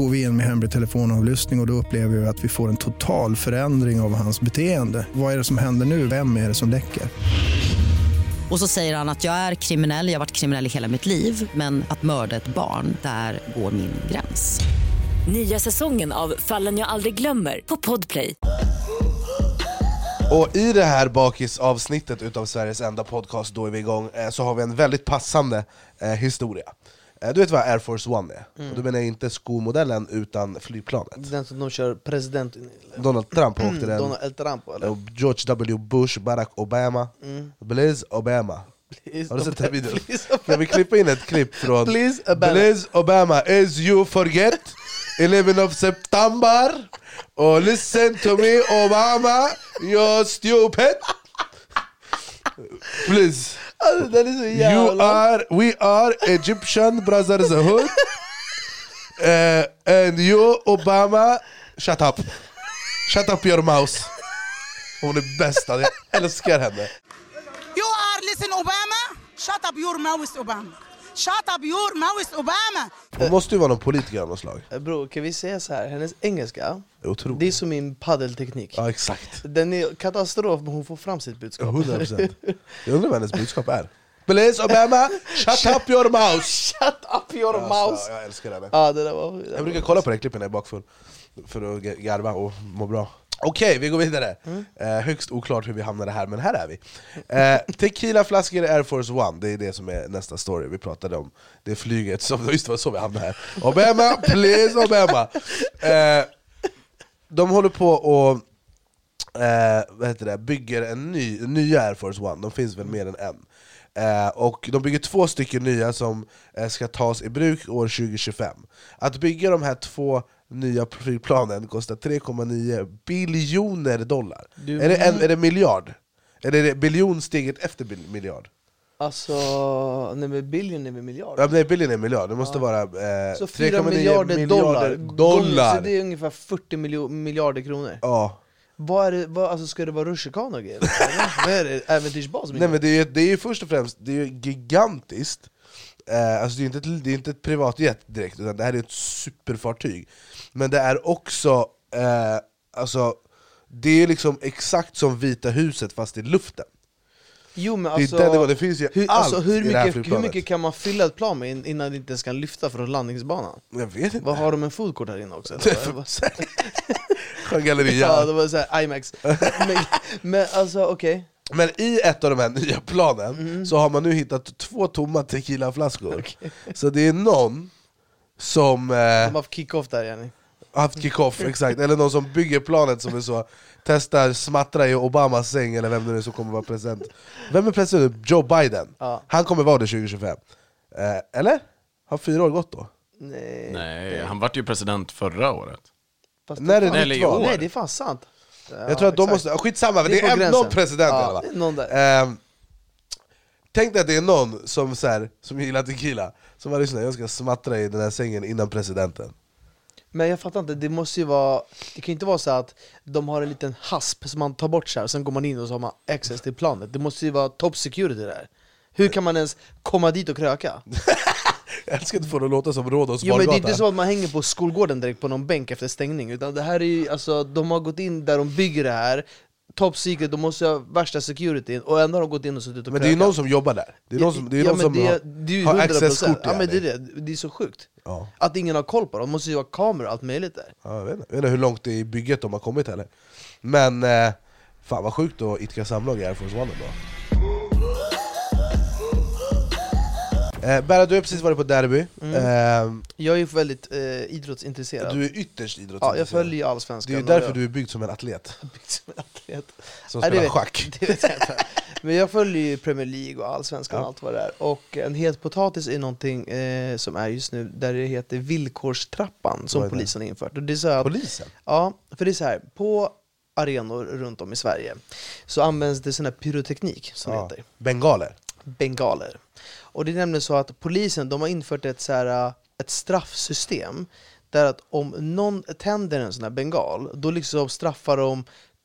Går vi in med hemlig telefonavlyssning och, och då upplever vi att vi får en total förändring av hans beteende. Vad är det som händer nu? Vem är det som läcker? Och så säger han att jag är kriminell, jag har varit kriminell i hela mitt liv men att mörda ett barn, där går min gräns. Nya säsongen av Fallen jag aldrig glömmer på Podplay. Och i det här bakisavsnittet utav Sveriges enda podcast, då är vi igång, eh, så har vi en väldigt passande eh, historia. Eh, du vet vad Air Force One är? Mm. Och då menar jag inte skomodellen utan flygplanet. Den som de kör president... Donald Trump åkte den, Donald El Trampo eller? och George W Bush, Barack Obama, Mm. Blaise Obama. Please, Har du sett den videon? please, Kan vi klippa in ett klipp från Please, Obama. Obama, as you forget 11 of September Oh listen to me Obama, you're stupid Please. Alltså, den är så You jävla... are, we are Egyptian brotherhood uh, And you Obama, shut up. Shut up your mouse Hon är bäst, jag älskar henne. You are listen Obama. Shut up your mouth Obama. Shut up your mouth Obama. Hon måste ju vara någon politiker av något slag. Eh, Bro, kan vi säga så här? hennes engelska, Det är otroligt. det är som min paddelteknik. Ja exakt, Den är katastrof men hon får fram sitt budskap. 100% Jag undrar vad hennes budskap är. Blaise Obama, shut up your mouse Shut up your mouse! Alltså, jag älskar henne. Ja, det där var... Det där Jag brukar var- kolla på det här klippen när jag är bakfull. För att ga- garva och må bra Okej, vi går vidare. Eh, högst oklart hur vi hamnade här, men här är vi. Eh, Tequilaflaskor Air Force One, det är det som är nästa story vi pratade om. Det flyget, som, just det var så vi hamnade här. Obama, please Obama! Eh, de håller på och eh, vad heter det, bygger en ny, nya Air Force One, de finns väl mer än en. Eh, och de bygger två stycken nya som eh, ska tas i bruk år 2025. Att bygga de här två nya flygplanen kostar 3,9 biljoner dollar. Du- Är, det en, är det miljard? Eller är det biljon steget efter bil, miljard? Alltså, nej men billion är med miljard Ja, nej, biljon är miljard, det måste vara eh, Så 4 3,9 miljarder dollar, dollar. Så det är ungefär 40 miljo- miljarder kronor Ja. Vad är det, vad, alltså ska det vara rutschkana och grejer? Vad är det? Äventyrsbas? Nej men det är, ju- det är ju först och främst det är gigantiskt eh, Alltså det är inte ett, det är inte ett privatjet direkt, utan det här är ett superfartyg Men det är också, eh, alltså det är liksom exakt som Vita huset fast i luften Jo men Det är alltså, nivån, det finns ju hur, allt alltså hur, i det här mycket, hur mycket kan man fylla ett plan med in- innan det inte ens kan lyfta från landningsbanan? Jag vet inte. Vad har de en foodcourt här inne också? galleria Ja, det var såhär IMAX. Men, men alltså okej. Men i ett av de här nya planen Mm. så har man nu hittat två tomma tequilaflaskor. Så det är någon som... Eh, De har haft kick-off där Jenny haft kick-off, exakt. Eller någon som bygger planet som är så, testar smattra i Obamas säng eller vem det nu är som kommer vara president. Vem är president? Joe Biden. Ja. Han kommer vara det 2025. Eh, eller? Har fyra år gått då? Nej, Nej, han vart ju president förra året. fast När är det Eller nytt val? år. Nej, det är fan sant. Jag tror att de måste, skitsamma, men det på är en, gränsen. någon president i ja, alla fall. Någon där. Ehm, Tänk dig att det är någon som, så här, som gillar tequila, som har lyssnat, jag ska smattra i den här sängen innan presidenten. Men jag fattar inte, det måste ju vara... Det kan ju inte vara så att de har en liten hasp som man tar bort så här, och sen går man in och så har man access till planet. Det måste ju vara top security där. Hur kan man ens komma dit och kröka? Jag älskar att få det att låta som Rhodos Jo men det är inte så att man hänger på skolgården direkt på någon bänk efter stängning, utan det här är ju, alltså, de har gått in där de bygger det här, top secret, de måste ha värsta securityn, och ändå har de gått in och suttit och Men det är ju någon som jobbar där, det är någon som, det är ja, någon som det, har, det har 100%. accesskort Ja men det är det, det är så sjukt. Ja. Att ingen har koll på det, det måste ju vara kameror och allt möjligt där. Ja, jag, vet inte, jag vet inte hur långt det är i bygget de har kommit heller. Men eh, fan vad sjukt att idka samlag i Air Force One då eh, Berra, du har precis varit på derby, Mm. eh, Jag är väldigt eh, idrottsintresserad. du är ytterst idrottsintresserad ja, jag följer ju Det allsvenskan. är ju därför jag- du är byggd som en atlet byggt som en atlet. som Nej, spelar vet- schack Det vet jag inte. Men jag följer ju Premier League och allsvenskan Ja. och allt vad det är. Och en het potatis är någonting eh, som är just nu där det heter villkorstrappan som polisen har infört. Och det är så att, Polisen? Ja, för det är så här. På arenor runt om i Sverige så används det sån här pyroteknik som Ja. heter. Bengaler? Bengaler. Och det är nämligen så att polisen de har infört ett, så här, äh, ett straffsystem där att om någon tänder en sån här bengal, då liksom straffar de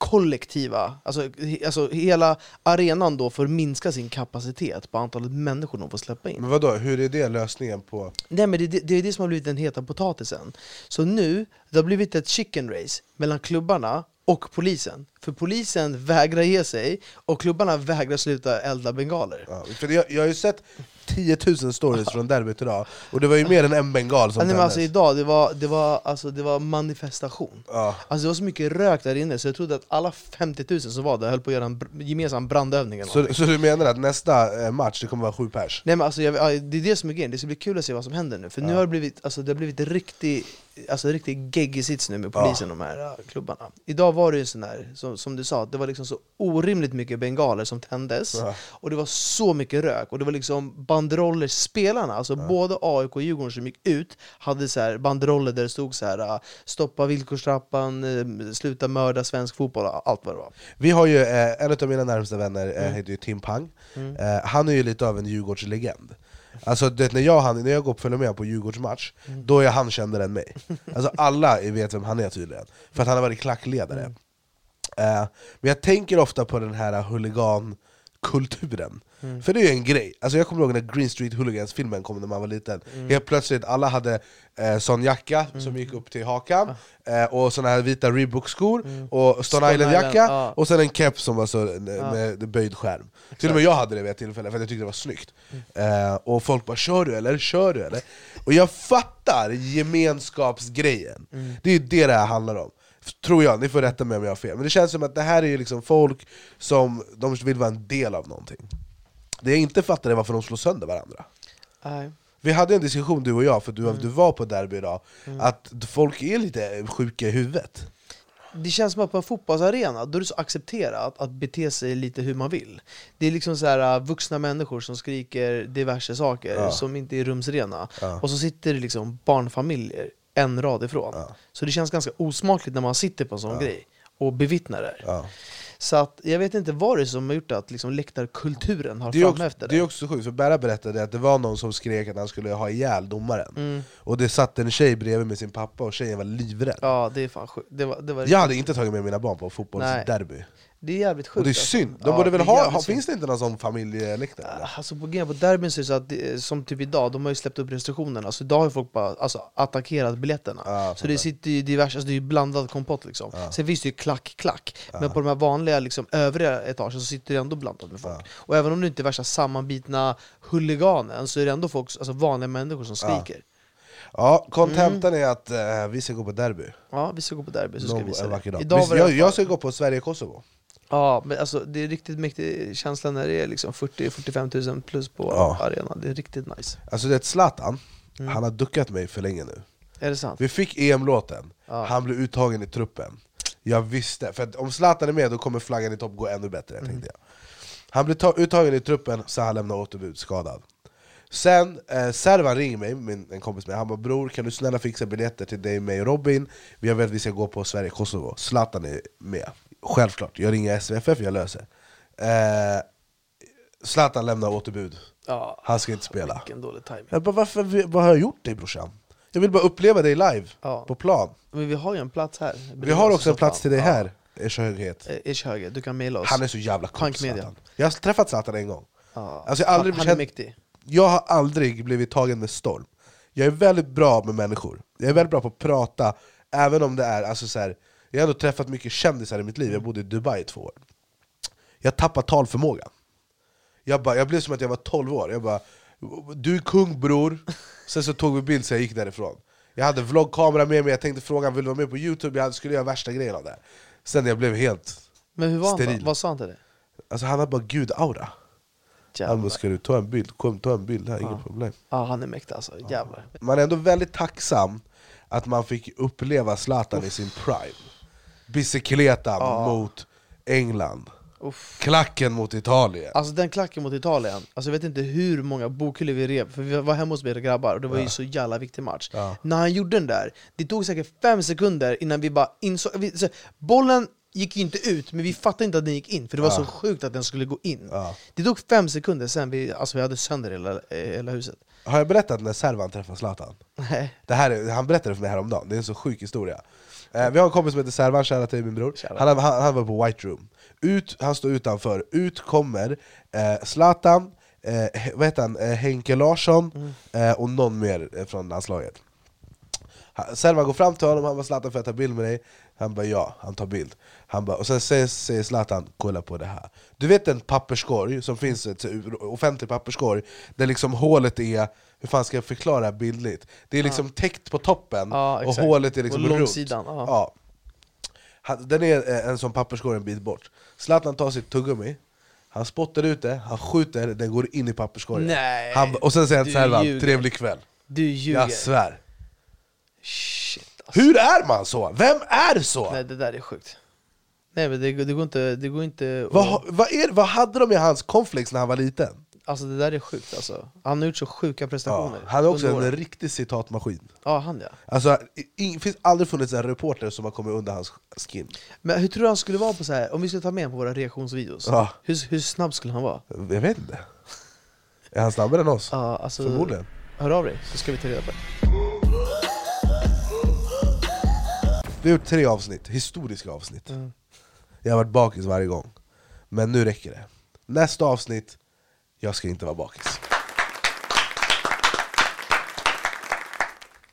kollektiva, alltså, alltså hela arenan då får minska sin kapacitet på antalet människor de får släppa in. Men vadå, hur är det lösningen på... Nej men det, det, det är det som har blivit den heta potatisen. Så nu, det har blivit ett chicken race mellan klubbarna och polisen. För polisen vägrar ge sig, och klubbarna vägrar sluta elda bengaler. Ja, för jag, jag har ju sett 10 000 stories från derbyt idag, och det var ju mer än en bengal som Ja, nej, men tändes alltså idag, det var, det, var, alltså, det var manifestation. Ja. Alltså det var så mycket rök där inne så jag trodde att alla 50 000 som var där höll på att göra en br- gemensam brandövning eller så, så du menar att nästa eh, match, det kommer vara sju pers? Nej men alltså, jag, ja, det är det som är grejen, det ska bli kul att se vad som händer nu För nu har det blivit, alltså, det har blivit en riktig, alltså, riktig geggig sits nu med polisen och de här ja, klubbarna. Idag var det ju sån här, som, som du sa, det var liksom så orimligt mycket bengaler som tändes. Ja. Och det var så mycket rök, och det var liksom banderoller, spelarna, alltså både AIK och Djurgården som gick ut Hade så här banderoller där det stod så här äh, Stoppa villkorstrappan, eh, sluta mörda svensk fotboll, allt vad det var. Vi har ju, eh, en av mina närmsta vänner Mm. heter ju Tim Pang, eh, han är ju lite av en Djurgårdslegend Alltså du vet, när jag, han, när jag går och följer med på Djurgårdsmatch, Mm. då är han kändare än mig Alltså alla vet vem han är tydligen, för att han har varit klackledare Mm. eh, Men jag tänker ofta på den här huligankulturen Mm. För det är ju en grej, alltså jag kommer ihåg när Green Street Hooligans-filmen kom när man var liten. Mm. Helt plötsligt, alla hade eh, sån jacka som gick upp till hakan, eh, och såna här vita Reebok-skor, och Stone Island-jacka, Island, ja. och sen en keps som var så, med, med böjd skärm. Till och med jag hade det vid ett tillfälle för att jag tyckte det var snyggt. Eh, Och folk bara 'Kör du eller? Kör du eller?' Och jag fattar gemenskapsgrejen, det är ju det det här handlar om Tror jag, ni får rätta mig om jag har fel, men det känns som att det här är liksom folk som de vill vara en del av någonting Det jag inte fattar är varför de slår sönder varandra Nej. Vi hade en diskussion du och jag, för du, du var på derby idag, att folk är lite sjuka i huvudet Det känns som att på en fotbollsarena, då är det så accepterat att bete sig lite hur man vill. Det är liksom så här uh, vuxna människor som skriker diverse saker Ja. som inte är rumsrena. Ja. Och så sitter det liksom barnfamiljer en rad ifrån. Ja. Så det känns ganska osmakligt när man sitter på en sån grej och bevittnar det. ja. Så att, jag vet inte vad det är som har gjort att liksom läktarkulturen har framhävt det det är också sjukt, för Berra berättade att det var någon som skrek att han skulle ha ihjäl domaren Mm. Och det satt en tjej bredvid med sin pappa och tjejen var livrädd Ja, det är fan sjukt. Det var, det var Jag hade inte tagit med mina barn på fotbollsderby Det är jävligt sjukt. Och det är alltså. synd, de Ja, borde väl ha, ha finns det inte någon sån familjeläktare? eller? Alltså på på derbyn så är det så att, det, som typ idag, de har ju släppt upp restriktionerna. Så idag har folk bara alltså, attackerat biljetterna. Ja, Så det sitter ju diverse, alltså det är ju blandad kompott liksom. Ja. Sen finns det ju klack-klack Men på de här vanliga liksom, övriga etagen så sitter det ändå blandat med folk. Och även om det inte är värsta sammanbitna huliganen Så är det ändå folk, alltså vanliga människor som skriker. Ja, kontentan är att eh, vi ska gå på derby. Ja, vi ska gå på derby så ska vi någon visa det. Idag Visst, jag, jag ska gå på Sverige-Kosovo Ja, men alltså det är riktigt mäktig känsla när det är liksom 40-45 000 plus på Ja. arenan Det är riktigt nice Alltså det är Zlatan, Mm. han har duckat mig för länge nu Är det sant? Vi fick EM-låten, Ja. han blev uttagen i truppen. Jag visste, för att om Zlatan är med då kommer flaggan i topp gå ännu bättre, Mm. tänkte jag. Han blev ta- uttagen i truppen, så han lämnade återbud skadad. Sen, eh, Servan ringer mig, min, en kompis med han bara 'Bror, kan du snälla fixa biljetter till dig, mig och Robin? Vi har velat att vi ska gå på Sverige-Kosovo, Zlatan är med' Självklart, jag ringer SVFF, jag löser eh, Zlatan lämnar återbud, Ja. han ska inte spela Vilken dålig timing. jag bara, varför, vad har jag gjort dig brorsan? Jag vill bara uppleva dig live, Ja. på plan Men vi har ju en plats här. Vi har också en plats till dig Ja. här, Ers höghet Eh, Ish höger, du kan mejla oss. Han är så jävla cool. Zlatan Jag har träffat Zlatan en gång Ja. Alltså jag, har aldrig han, han är känt- mäktig. jag har aldrig blivit tagen med storm Jag är väldigt bra med människor, jag är väldigt bra på att prata Även om det är, alltså så här, jag har ändå träffat mycket kändisar i mitt liv, jag bodde i Dubai i två år. Jag tappade talförmågan. Jag, bara, jag blev som att jag var 12 år, jag bara Du är kung bror, sen så tog vi bild så jag gick därifrån. Jag hade vloggkamera med mig, jag tänkte fråga vill du vara med på youtube, jag skulle göra värsta grejen av det här. Sen jag blev helt Men hur var han steril. då? Vad sa han till dig? Alltså han har bara gud-aura. Han bara, ska du ta en bild? Kom ta en bild. Här, inga problem. Ja han är mäktig alltså, jävlar. Man är ändå väldigt tacksam att man fick uppleva Zlatan i sin prime Bicicletan mot England Klacken mot Italien Alltså den klacken mot Italien, alltså jag vet inte hur många bokhyllor vi rev, för vi var hemma hos mina grabbar och det var ju så jävla viktig match Ja. När han gjorde den där, det tog säkert fem sekunder innan vi bara insåg, vi, så, bollen gick ju inte ut, men vi fattade inte att den gick in, för det var Ja. så sjukt att den skulle gå in Ja. Det tog fem sekunder sen vi, alltså vi hade sönder hela, eh, hela huset Har jag berättat när Servan träffade Zlatan? Nej. Det här är, han berättade för mig häromdagen, det är en så sjuk historia eh, Vi har en kompis som heter Servan, shoutout till min bror. Han, han, han var på White Room. Ut, Han står utanför, ut kommer eh, Zlatan, eh, vad heter han? Eh, Henke Larsson eh, och någon mer eh, från landslaget. Selman går fram till honom, han bara 'Zlatan får jag ta bild med dig?' Han bara 'ja' han tar bild han bara, Och sen säger, säger Zlatan 'kolla på det här' Du vet en papperskorg som finns, ett offentlig papperskorg Där liksom hålet är, hur fan ska jag förklara bildligt? Det är liksom täckt på toppen och hålet är liksom Och runt. ja. Den är eh, en sån papperskorg en bit bort. Zlatan tar sitt tuggummi Han spottar ut det, han skjuter, den går in i papperskorgen. Nej, han, Och sen säger han Selvan, ljuger. 'trevlig kväll' Du ljuger. Jag svär. Shit Hur är man så? Vem är så? Nej det där är sjukt Nej men det, det går inte, det går inte Vad, ha- vad, är, vad hade de i hans cornflakes när han var liten? Alltså det där är sjukt alltså. Han har gjort så sjuka prestationer Han är också en åren. riktig citatmaskin Ja han ja Alltså, det finns aldrig funnits en reporter som har kommit under hans skin Men hur tror du han skulle vara på så här? om vi skulle ta med honom på våra reaktionsvideos? Ja. Hur, hur snabb skulle han vara? Jag vet inte Är han snabbare än oss? Ja, alltså, Förmodligen Hör av dig så ska vi ta reda på det Vi har gjort tre avsnitt, historiska avsnitt Mm. Jag har varit bakis varje gång Men nu räcker det Nästa avsnitt, jag ska inte vara bakis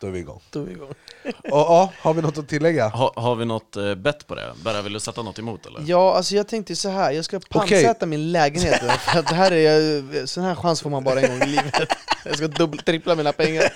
Då är vi igång Då är vi igång Och, ja, har vi något att tillägga? Ha, har vi något eh, bett på det? Berra, vill du sätta något emot eller? Ja, alltså jag tänkte så här. jag ska pantsätta min lägenhet för att det här är, sån här chans får man bara en gång i livet Jag ska dubbla, trippla mina pengar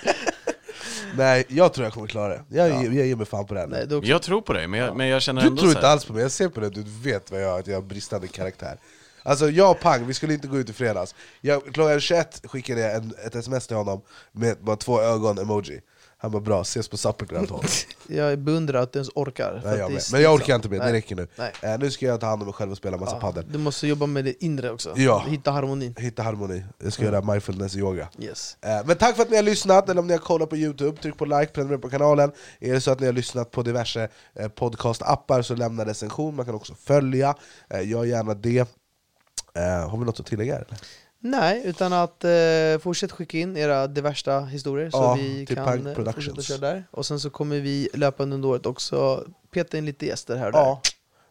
Nej, jag tror jag kommer klara det. Jag, jag ger mig fan på det här. Nej, då, Jag tror på dig, men jag, men jag känner Du ändå tror så inte här- alls på mig, jag ser på det, du vet vad jag, att jag har bristande karaktär. Alltså jag och Pang, vi skulle inte gå ut i fredags. Jag, Klockan 21 skickade jag en, ett sms till honom med bara två ögon-emoji Han bara 'bra, ses på Suppergrill' honom Jag beundrar att du ens orkar Nej, jag. Men jag orkar inte mer, det räcker nu. eh, Nu ska jag ta hand om mig själv och spela massa Ja, padel. Du måste jobba med det inre också, Ja. hitta harmonin. Hitta harmoni, jag ska göra mindfulness yoga. Yes. Eh, Men tack för att ni har lyssnat, eller om ni har kollat på youtube, tryck på like, prenumerera på kanalen. Är det så att ni har lyssnat på diverse eh, podcast-appar så lämna recension, man kan också följa, eh, gör gärna det. Eh, Har vi något att tillägga? Eller? Nej, utan att eh, fortsätt skicka in era diversta historier så Ja, vi till kan eh, fortsätta köra där Och sen så kommer vi löpande under året också peta in lite gäster här och där Ja,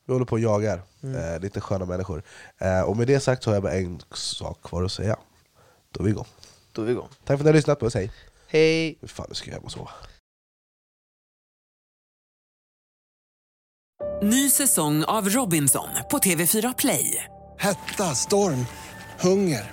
vi håller på och jagar Mm. eh, lite sköna människor eh, Och med det sagt så har jag bara en sak kvar att säga Då är vi igång Då är vi igång Tack för att ni har lyssnat på oss, hej! Hej! Hur fan, nu ska jag hem och sova Ny säsong av Robinson på TV4 Play. Hetta, storm, hunger.